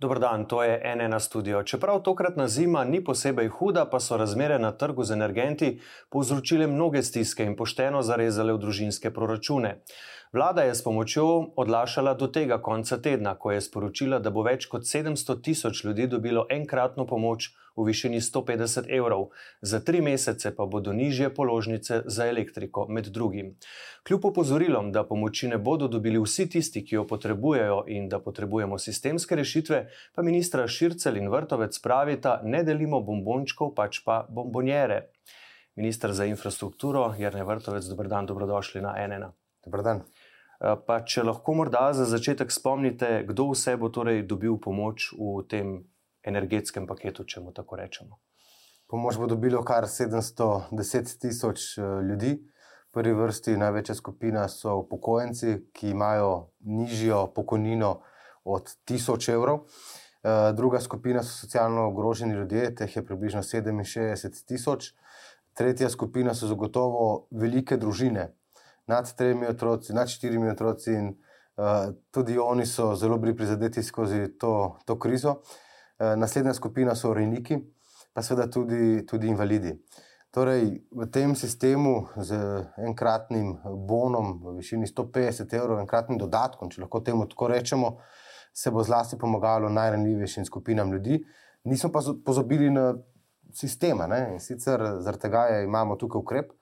Dobro dan, to je NN studio. Čeprav tokratna zima ni posebej huda, pa so razmere na trgu z energenti povzročile mnoge stiske in pošteno zarezale v družinske proračune. Vlada je s pomočjo odlašala do tega konca tedna, ko je sporočila, da bo več kot 700 tisoč ljudi dobilo enkratno pomoč v višini 150 evrov, za tri mesece pa bodo nižje položnice za elektriko, med drugim. Kljub opozorilom, da pomoči ne bodo dobili vsi tisti, ki jo potrebujejo in da potrebujemo sistemske rešitve, pa ministra Šircel in Vrtovec pravita: ne delimo bombončkov, pač pa bombonjere. Ministr za infrastrukturo, Jrne Vrtovec, dobrodan, dobrodošli na NN. Dobrodan. Eh, pa če lahko morda za začetek spomnite, kdo vse bo torej dobil pomoč v tem energetskem paketu, če mu tako rečemo. Pomoč bo dobilo kar 710 tisoč eh, ljudi. V prvi vrsti največja skupina so upokojenci, ki imajo nižjo pokojnino od 1000 evrov. Eh, druga skupina so socialno ogroženi ljudje, teh je približno 67 tisoč. Tretja skupina so zagotovo velike družine, nad tremi otroci, nad štirimi otroci, in uh, tudi oni so zelo bili prizadeti skozi to, to krizo. Uh, naslednja skupina so rejniki, pa seveda tudi, tudi invalidi. Torej, v tem sistemu z enkratnim bonom v višini 150 evrov, enkratnim dodatkom, če lahko temu tako rečemo, se bo zlasti pomagalo najranljivejšim skupinam ljudi. Nismo pa pozabili na sistema. Ne? In sicer zaradi tega imamo tukaj ukrep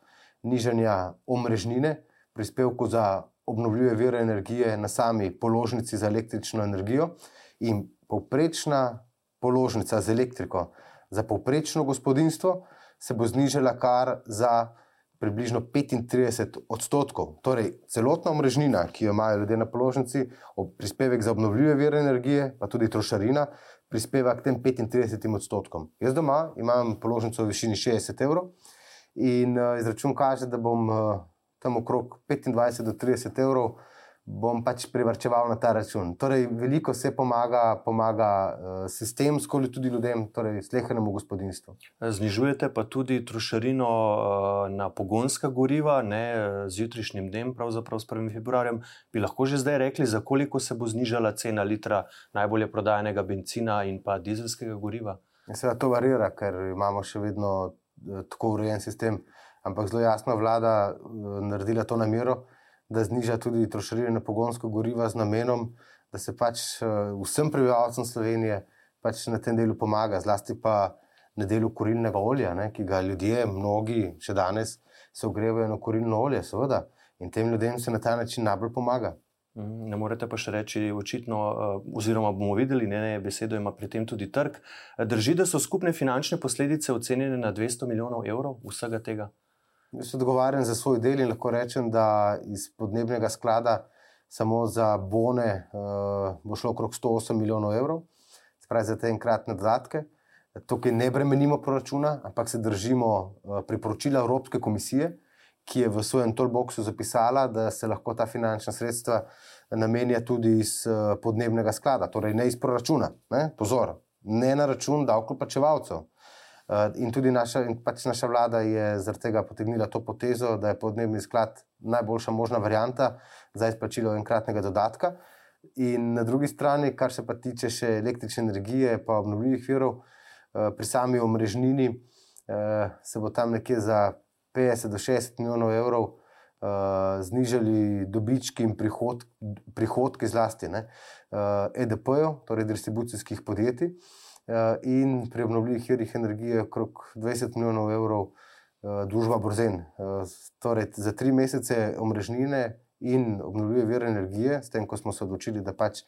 nižanja omrežnine, prispevku za obnovljive vire energije na sami položnici za električno energijo. In povprečna položnica za elektriko za povprečno gospodinstvo se bo znižala kar za približno 35 odstotkov. Torej, celotna omrežnina, ki jo imajo ljudje na položnici, prispevek za obnovljive vire energije, pa tudi trošarina, prispeva k tem 35 odstotkom. Jaz doma imam položnico v višini 60 evrov in uh, izračun kaže, da bom uh, tam okrog 25 do 30 evrov, bom pač privrčeval na ta račun. Torej, veliko se pomaga, pomaga uh, sistemsko, tudi ljudem, torej slehenemu gospodinstvu. Znižujete pa tudi trošarino uh, na pogonska goriva, ne z jutrišnjim dnem, pravzaprav s 1. februarjem. Bi lahko že zdaj rekli, za koliko se bo znižala cena litra najbolje prodajenega benzina in pa dizelskega goriva? Seveda to varira, ker imamo še vedno uh, tako urejen sistem ampak zelo jasno vlada uh, naredila to namero, da zniža tudi trošarine na pogonsko gorivo z namenom, da se pač uh, vsem prebivalcem Slovenije pač na tem delu pomaga, zlasti pa na delu kurilnega olja, ne, ki ga ljudje, mnogi še danes se ogrevajo na kurilno olje, seveda. In tem ljudem se na ta način najbolj pomaga. Ne morete pa še reči, očitno, eh, oziroma bomo videli, ne, ne, besedo ima pri tem tudi trg. Drži, da so skupne finančne posledice ocenjene na 200 milijonov evrov vsega tega? Jaz odgovarjam za svoj del in lahko rečem, da iz podnebnega sklada samo za bone uh, bo šlo okrog 108 milijonov evrov, spravi za te enkratne dodatke. Tukaj ne bremenimo proračuna, ampak se držimo uh, priporočila Evropske komisije, ki je v svojem toolboxu zapisala, da se lahko ta finančna sredstva namenja tudi iz uh, podnebnega sklada, torej ne iz proračuna. Ne? Pozor, ne na račun davkoplačevalcev. Eh, in tudi naša, in pač naša vlada je zaradi tega potegnila to potezo, da je podnebni sklad najboljša možna varijanta za izplačilo enkratnega dodatka. In na drugi strani, kar se pa tiče še električne energije, pa obnovljivih virov, eh, pri sami omrežnini eh, se bo tam nekje za 50 do 60 milijonov evrov znižali dobički in prihod, prihodki, zlasti EDP-jev, torej distribucijskih podjetij. Eh, in pri obnovljivih virih energije okrog 20 milijonov evrov eh, družba Borzen. Eh, torej, za tri mesece omrežnine in obnovljive vire energije, s tem, ko smo se odločili, da pač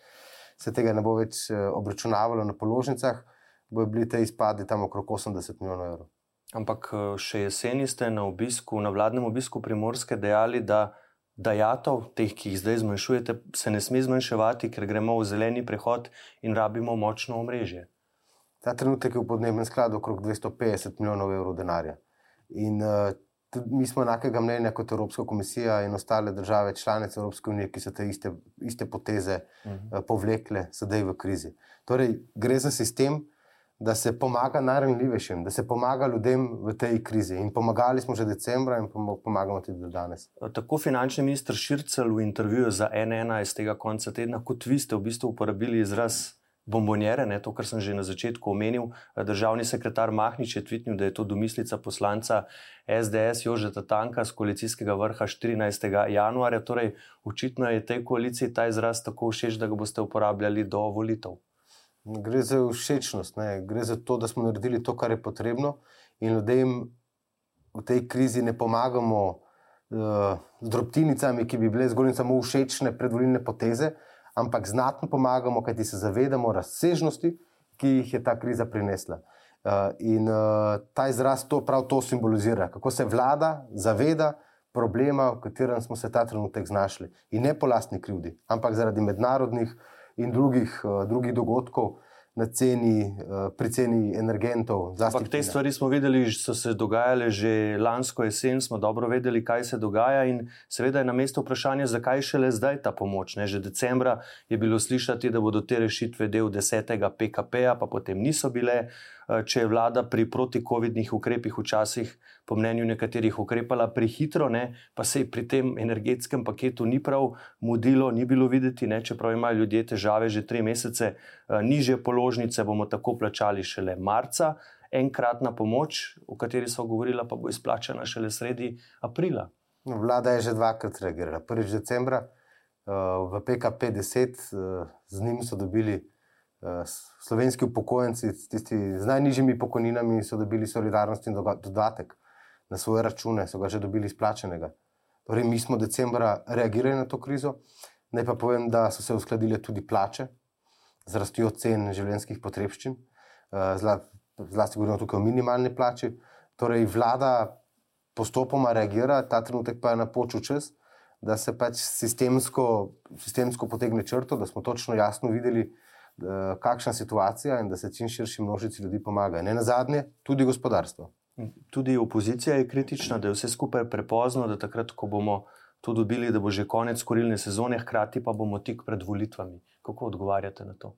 se tega ne bo več obračunavalo na položnicah, bojo bili te izpadi tam okrog 80 milijonov evrov. Ampak še jeseni ste na obisku, na vladnem obisku primorske dejali, da dajatov, teh, ki jih zdaj zmanjšujete, se ne sme zmanjševati, ker gremo v zeleni prehod in rabimo močno omrežje. Ta trenutek je v podnebnem skladu okrog 250 milijonov evrov denarja. In uh, mi smo enakega mnenja kot Evropska komisija in ostale države članice Evropske unije, ki so te iste, iste poteze uh -huh. uh, povlekle sedaj v krizi. Torej, gre za sistem, da se pomaga najranljivejšim, da se pomaga ljudem v tej krizi. In pomagali smo že decembra in pomagamo tudi danes. Tako finančni minister Šircel v intervjuju za NN iz tega konca tedna, kot vi ste v bistvu uporabili izraz bombonjere, ne, to, kar sem že na začetku omenil. Državni sekretar Mahnič je tvitnil, da je to domislica poslanca SDS Jožeta Tanka z koalicijskega vrha 14. januarja. Torej, očitno je tej koaliciji ta izraz tako všeč, da ga boste uporabljali do volitev. Gre za všečnost, ne? gre za to, da smo naredili to, kar je potrebno, in ljudem v tej krizi ne pomagamo uh, z drobtinicami, ki bi bile zgolj in samo všečne predvoljne poteze, ampak znatno pomagamo, kajti se zavedamo razsežnosti, ki jih je ta kriza prinesla. Uh, in uh, ta izraz to prav to simbolizira, kako se vlada zaveda problema, v katerem smo se ta trenutek znašli. In ne po lastni krivdi, ampak zaradi mednarodnih in drugih, uh, drugih dogodkov, na ceni, uh, pri ceni energentov. Ampak te stvari smo videli, so se dogajale že lansko jesen, smo dobro vedeli, kaj se dogaja. In seveda je na mestu vprašanje, zakaj šele zdaj ta pomoč. Ne? Že decembra je bilo slišati, da bodo te rešitve del 10. PKP-ja, pa potem niso bile. Eh, če je vlada pri proti-covidnih ukrepih včasih, po mnenju nekaterih, ukrepala prehitro, ne, pa se je pri tem energetskem paketu ni prav mudilo, ni bilo videti, ne, čeprav imajo ljudje težave že tri mesece, eh, niže položnice bomo tako plačali šele marca. Enkratna pomoč, o kateri so govorili, pa bo izplačena šele sredi aprila. No, vlada je že dvakrat reagirala. Prvič decembra uh, v PKP 10, uh, z njim so dobili slovenski upokojenci, tisti z najnižjimi pokojninami, so dobili solidarnostni dodatek na svoje račune, so ga že dobili izplačenega. Torej, mi smo decembra reagirali na to krizo. Naj pa povem, da so se uskladile tudi plače z rastjo cen življenjskih potrebščin, uh, zlasti govorimo tukaj o minimalni plači. Torej, vlada postopoma reagira, ta trenutek pa je napočil čas. Da se pač sistemsko, sistemsko potegne črto, da smo točno jasno videli, Eh, kakšna situacija in da se čim širši množici ljudi pomaga. Ne na zadnje, tudi gospodarstvo. Tudi opozicija je kritična, da je vse skupaj prepozno, da takrat, ko bomo to dobili, da bo že konec korilne sezone, hkrati pa bomo tik pred volitvami. Kako odgovarjate na to?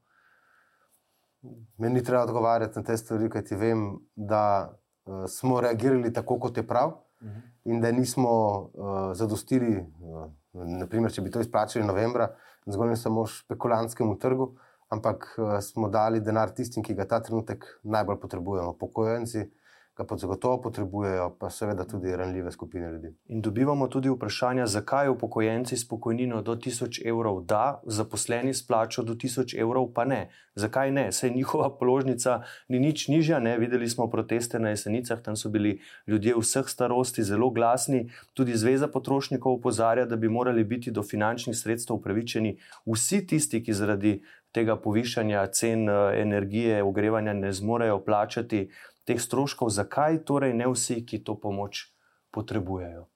Meni ni treba odgovarjati na te stvari, kajti vem, da uh, smo reagirali tako, kot je prav, uh mhm. -huh. in da nismo uh, zadostili, uh, naprimer, če bi to izplačali novembra, zgolj samo špekulantskemu trgu. Uh, ampak uh, smo dali denar tistim, ki ga ta trenutek najbolj potrebujemo, pokojnici. Ga pa zagotovo potrebujejo, pa seveda tudi ranljive skupine ljudi. In dobivamo tudi vprašanje, zakaj upokojenci s pokojnino do 1000 evrov da, zaposleni s plačo do 1000 evrov pa ne. Zakaj ne? Sej njihova položnica ni nič nižja. Ne? Videli smo proteste na jesenicah, tam so bili ljudje vseh starosti zelo glasni. Tudi Zveza potrošnikov opozarja, da bi morali biti do finančnih sredstev upravičeni vsi tisti, ki zaradi tega povišanja cen eh, energije, ogrevanja ne zmorejo plačati teh stroškov, zakaj torej ne vsi, ki to pomoč potrebujejo?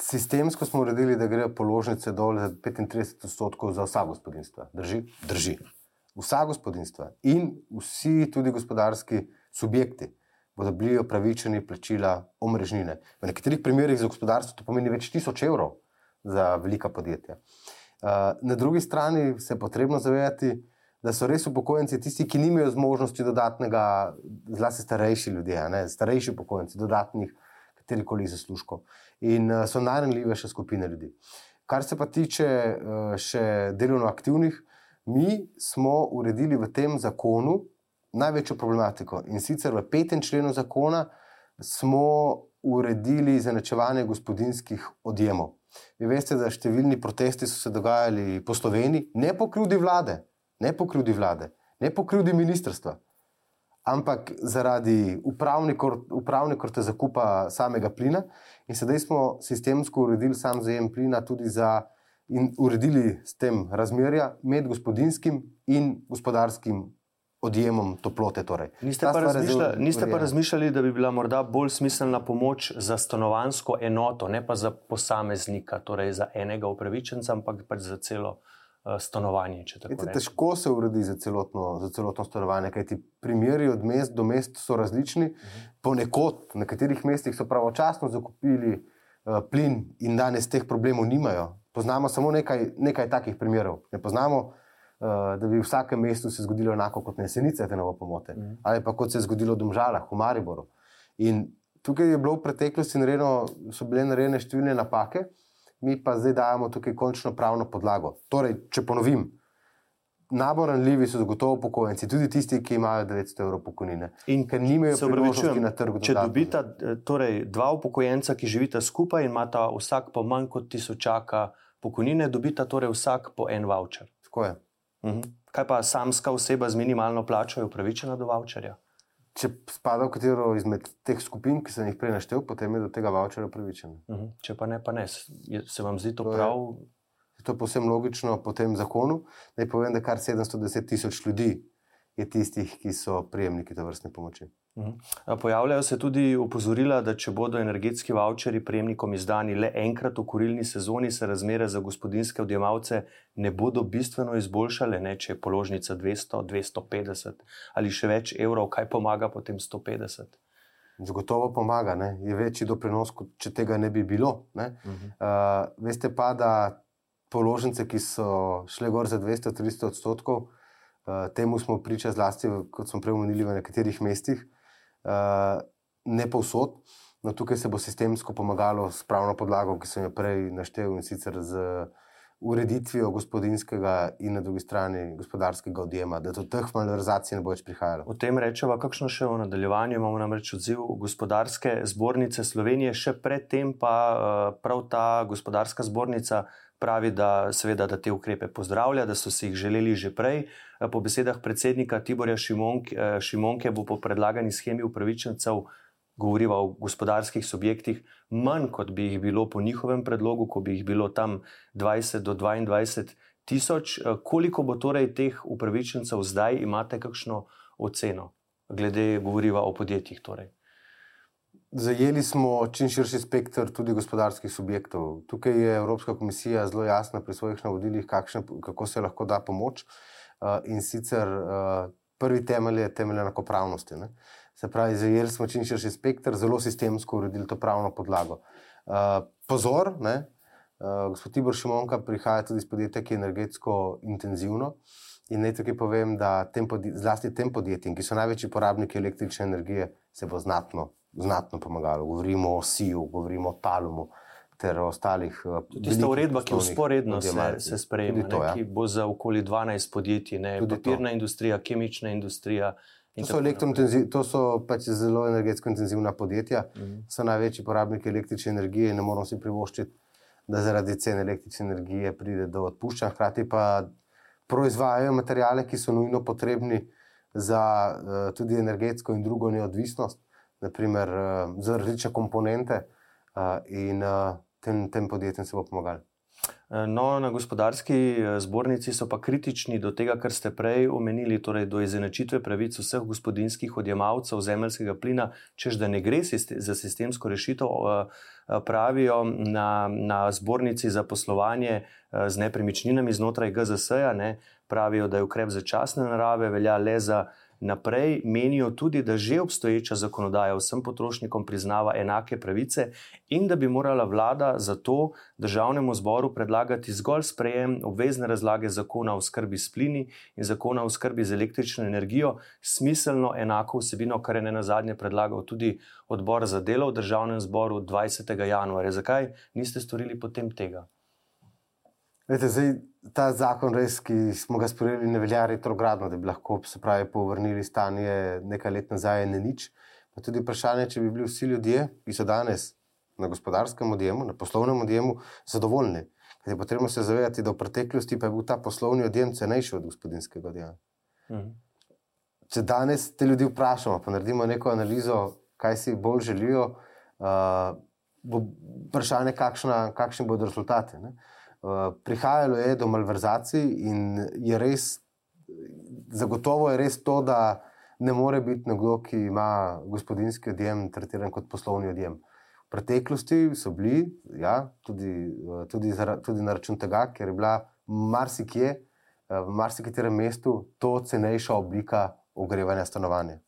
Sistemsko smo uredili, da grejo položnice dol za 35 odstotkov za vsa gospodinstva. Drži? Drži. Vsa gospodinstva in vsi tudi gospodarski subjekti bodo bili upravičeni plačila omrežnine. V nekaterih primerjih za gospodarstvo to pomeni več tisoč evrov za velika podjetja. Uh, na drugi strani se je potrebno zavedati, da so res upokojenci tisti, ki nimajo zmožnosti dodatnega, zlasti starejši ljudje, ne, starejši upokojenci, dodatnih katerikoli zaslužkov in uh, so najranljivejše skupine ljudi. Kar se pa tiče uh, še delovno aktivnih, mi smo uredili v tem zakonu največjo problematiko in sicer v petem členu zakona smo uredili zanačevanje gospodinskih odjemov. Vi veste, da številni protesti so se dogajali po Sloveniji, ne po krivdi vlade, ne po krivdi vlade, ne po krivdi ministrstva, ampak zaradi upravne korte zakupa samega plina. In sedaj smo sistemsko uredili sam zajem plina tudi za in uredili s tem razmerja med gospodinskim in gospodarskim odjemom toplote. Torej. Niste, pa razmišljali, niste pa razmišljali, da bi bila morda bolj smiselna pomoč za stanovansko enoto, ne pa za posameznika, torej za enega upravičenca, ampak pač za celo uh, stanovanje. Ete, težko se uredi za celotno, za celotno stanovanje, kajti primeri od mest do mest so različni. Uh mhm. -huh. Ponekod, na nekaterih mestih so pravočasno zakupili uh, plin in danes teh problemov nimajo. Poznamo samo nekaj, nekaj takih primerov. Ne poznamo da bi v vsakem mestu se zgodilo enako kot Nesenice, te novo pomote, mm. ali pa kot se je zgodilo v Domžalah, v Mariboru. In tukaj je bilo v preteklosti narejeno, so bile narejene številne napake, mi pa zdaj dajemo tukaj končno pravno podlago. Torej, če ponovim, najbolj ranljivi so zagotovo upokojenci, tudi tisti, ki imajo 900 evrov pokojnine. In ker nimajo priložnosti na trgu. če dodatno. dobita eh, torej, dva upokojenca, ki živita skupaj in imata vsak po manj kot tisočaka pokojnine, dobita torej vsak po en voucher. Tako je. Mhm. Kaj pa samska oseba z minimalno plačo je upravičena do voucherja? Če spada v katero izmed teh skupin, ki sem jih prej naštel, potem je do tega voucherja upravičen. Mhm. Če pa ne, pa ne. Je- Se vam zdi to, To je- prav? To je povsem logično po tem zakonu. Naj povem, da kar 710 tisoč ljudi je tistih, ki so prejemniki te vrstne pomoči. Mhm. Pojavljajo se tudi opozorila, da če bodo energetski voucheri prejemnikom izdani le enkrat v kurilni sezoni, se razmere za gospodinske odjemalce ne bodo bistveno izboljšale, ne, če je položnica 200, 250 ali še več evrov, kaj pomaga potem 150. Zagotovo pomaga, ne? je večji doprinos, kot če tega ne bi bilo. Ne? Mhm. Uh, veste pa, da položnice, ki so šle gor za 200-300 odstotkov, uh, temu smo priča zlasti, kot smo prej omenili, v nekaterih mestih, uh, ne povsod. No, tukaj se bo sistemsko pomagalo s pravno podlago, ki sem jo prej naštel in sicer z ureditvijo gospodinskega in na drugi strani gospodarskega odjema, da do teh malverzacij ne bo več prihajalo. O tem rečemo, kakšno še v nadaljevanju. Imamo namreč odziv gospodarske zbornice Slovenije, še predtem pa eh, prav ta gospodarska zbornica pravi, da, seveda, da te ukrepe pozdravlja, da so si jih želeli že prej. Eh, Po besedah predsednika Tiborja Šimonke, eh, Šimonke bo po predlagani schemi upravičencev govoriva o gospodarskih subjektih, manj kot bi jih bilo po njihovem predlogu, ko bi jih bilo tam 20 do 22 tisoč. Eh, Koliko bo torej teh upravičencev zdaj, imate kakšno oceno, glede govoriva o podjetjih? Torej? Zajeli smo čim širši spektr tudi gospodarskih subjektov. Tukaj je Evropska komisija zelo jasna pri svojih navodilih, kakšne, kako se lahko da pomoč. Uh, in sicer uh, prvi temelj je temelj enakopravnosti. Ne? Se pravi, zajeli smo čim širši spektr, zelo sistemsko uredili to pravno podlago. Uh, pozor, ne? Uh, gospod Tibor Šimonka prihaja tudi iz podjetja, ki je energetsko intenzivno. In naj tukaj povem, da tem zlasti tem podjetjem, ki so največji porabniki električne energije, se bo znatno, znatno pomagalo. Govorimo o SIU, govorimo o Talumu ter ostalih. eh, Tista uredba, ki usporedno se, se sprejema, to, ne, ja. ki bo za okoli 12 podjetij, ne, Tudi to. papirna industrija, kemična industrija. In To so, to so pač zelo energetsko intenzivna podjetja, Mhm. so največji porabniki električne energije in ne moramo si privoščiti, da zaradi cen električne energije pride do odpuščanj. Hkrati pa proizvajajo materijale, ki so nujno potrebni za uh, tudi energetsko in drugo neodvisnost, naprimer uh, za različne komponente, uh, in uh, tem, tem podjetjem se bo pomagalo. No, na gospodarski eh, zbornici so pa kritični do tega, kar ste prej omenili, torej do izenačitve pravic vseh gospodinskih odjemalcev zemljskega plina, čež da ne gre za sistemsko rešitev, eh, eh, pravijo na, na zbornici za poslovanje z nepremičninami znotraj GZS-ja, ne, pravijo, da je ukrep začasne narave, velja le za naprej, menijo tudi, da že obstoječa zakonodaja vsem potrošnikom priznava enake pravice in da bi morala vlada zato državnemu zboru predlagati zgolj sprejem obvezne razlage zakona o skrbi s plini in zakona o skrbi z električno energijo, smiselno enako vsebino, kar je ne na zadnje predlagal tudi odbor za delo v državnem zboru 20. januarja. Zakaj niste storili potem tega? Vete, zdaj, ta zakon, res, ki smo ga sprejeli, ne velja retrogradno, da bi lahko se pravi, povrnili stanje nekaj let nazaj, ne nič. Pa tudi vprašanje, če bi bili vsi ljudje, ki so danes na gospodarskem odjemu, na poslovnem odjemu, zadovoljni. Ker je potrebno se zavedati, da v preteklosti pa je bil ta poslovni odjem cenejši od gospodinskega odjema. Mhm. Če danes te ljudi vprašamo, pa naredimo neko analizo, kaj si bolj želijo, uh, bo vprašanje, kakšna, kakšni bodo rezultati. ne. Prihajalo je do malverzacij in je res, zagotovo je res to, da ne more biti nekdo, ki ima gospodinski odjem, tretiran kot poslovni odjem. V preteklosti so bili, ja, tudi, tudi, zara, tudi na račun tega, ker je bila marsikje, v marsikaterem mestu, to cenejša oblika ogrevanja stanovanja.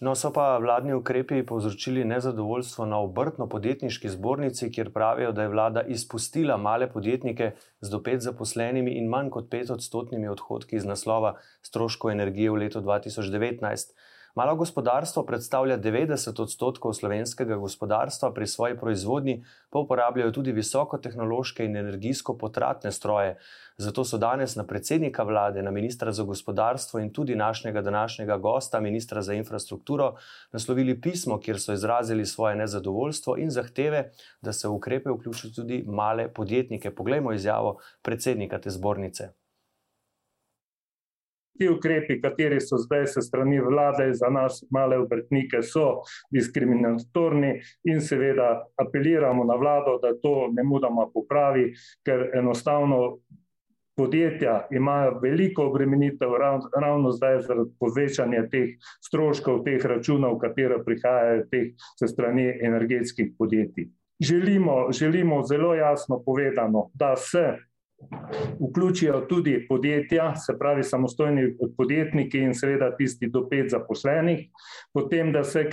No, so pa vladni ukrepi povzročili nezadovoljstvo na obrtno-podjetniški zbornici, kjer pravijo, da je vlada izpustila male podjetnike z do pet zaposlenimi in manj kot pet odstotnimi odhodki iz naslova stroškov energije v letu 2019. Malo gospodarstvo predstavlja 90 odstotkov slovenskega gospodarstva, pri svoji proizvodnji pa uporabljajo tudi visokotehnološke in energijsko potratne stroje. Zato so danes na predsednika vlade, na ministra za gospodarstvo in tudi našega današnjega gosta, ministra za infrastrukturo, naslovili pismo, kjer so izrazili svoje nezadovoljstvo in zahteve, da se v ukrepe vključijo tudi male podjetnike. Poglejmo izjavo predsednika te zbornice. Ti ukrepi, kateri so zdaj se strani vlade za nas, male obrtnike, so diskriminatorni in seveda apeliramo na vlado, da to ne mudoma popravi, ker enostavno podjetja imajo veliko obremenitev ravno zdaj zaradi povečanja teh stroškov, teh računov, katero prihajajo teh se strani energetskih podjetij. Želimo, želimo zelo jasno povedano, da se vključijo tudi podjetja, se pravi samostojni podjetniki in seveda tisti do pet zaposlenih, potem da se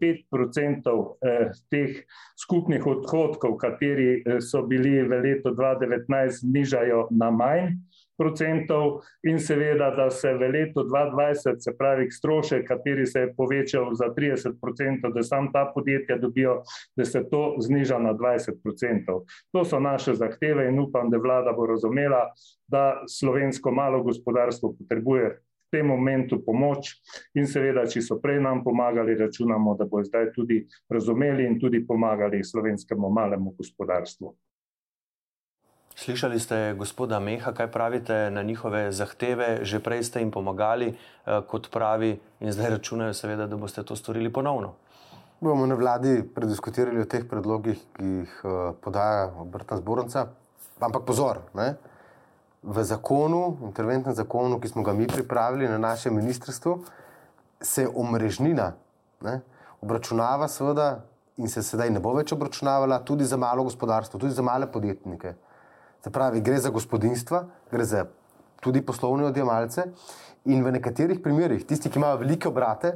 pet procentov eh, teh skupnih odhodkov, kateri eh, so bili v letu 2019 znižajo na manj, procentov in seveda, da se v letu 2020, se pravi, strošek, kateri se je povečal za 30 procentov, da sam ta podjetja dobijo, da se to zniža na 20 procentov. To so naše zahteve in upam, da vlada bo razumela, da slovensko malo gospodarstvo potrebuje v tem momentu pomoč in seveda, če so prej nam pomagali, računamo, da bo zdaj tudi razumeli in tudi pomagali slovenskemu malemu gospodarstvu. Slišali ste gospoda Meha, kaj pravite na njihove zahteve, že prej ste jim pomagali, eh, kot pravi, in zdaj računajo, seveda, da boste to storili ponovno. Bomo na vladi prediskutirali o teh predlogih, ki jih eh, podaja obrtna zbornica. Ampak pozor, ne? v zakonu, interventnem zakonu, ki smo ga mi pripravili na našem ministrstvu, se omrežnina ne? obračunava, seveda, in se sedaj ne bo več obračunavala tudi za malo gospodarstvo, tudi za male podjetnike. Se pravi, gre za gospodinstva, gre za tudi poslovne odjemalce. In v nekaterih primerjih, tisti, ki imajo velike obrate,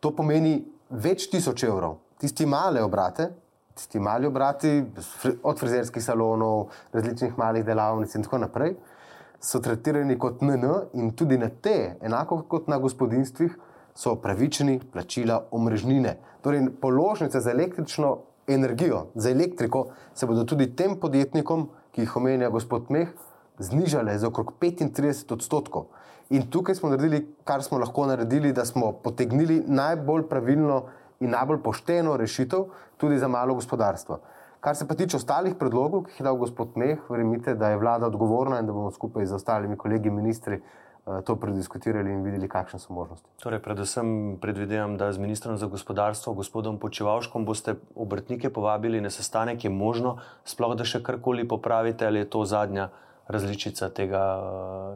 to pomeni več tisoč evrov. Tisti male obrate, tisti mali obrati, od frizerskih salonov, različnih malih delavnic in tako naprej, so tretirani kot NN in tudi na te, enako kot na gospodinstvih, so upravičeni plačila omrežnine. Torej, položnice za električno energijo, za elektriko, se bodo tudi tem podjetnikom ki jih omenja gospod Meh, znižale za okrog 35 odstotkov. In tukaj smo naredili, kar smo lahko naredili, da smo potegnili najbolj pravilno in najbolj pošteno rešitev tudi za malo gospodarstvo. Kar se pa tiče ostalih predlogov, ki jih je dal gospod Meh, verjemite, da je vlada odgovorna in da bomo skupaj z ostalimi kolegi ministri to prediskutirali in videli, kakšne so možnosti. Torej, predvsem predvidevam, da z ministrom za gospodarstvo, gospodom Počevalškom, boste obrtnike povabili na sestanek, je možno sploh, da še karkoli popravite ali je to zadnja različica tega,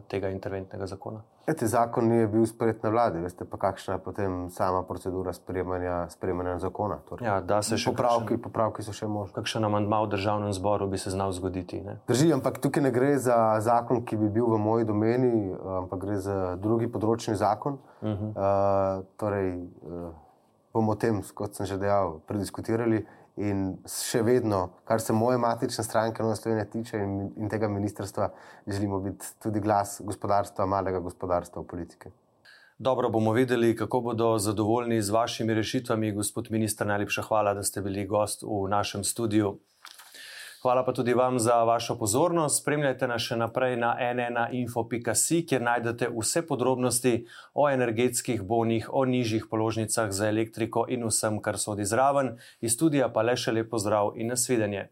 tega interventnega zakona. Eti, zakon ni bil sprejet na vladi, veste pa, kakšna je potem sama procedura sprejemanja, sprejemanja zakona. Torej, ja, da se še popravki, kakšen, popravki so še možni. Kakšen amandma v državnem zboru bi se znal zgoditi? Ne? Drži, ampak tukaj ne gre za zakon, ki bi bil v moji domeni, ampak gre za drugi področni zakon. Uh -huh. uh, torej, uh, bomo o tem, kot sem že dejal, prediskutirali in še vedno, kar se moje matične stranke Nove Slovenije tiče in, in tega ministrstva, želimo biti tudi glas gospodarstva, malega gospodarstva v politiki. Dobro bomo videli, kako bodo zadovoljni z vašimi rešitvami. Gospod minister, najlepša hvala, da ste bili gost v našem studiu. Hvala pa tudi vam za vašo pozornost. Spremljajte nas še naprej na nnainfo.si, kjer najdete vse podrobnosti o energetskih bonih, o nižjih položnicah za elektriko in vsem, kar sodi zraven. Iz studija pa le še lepo zdrav in nasvidenje.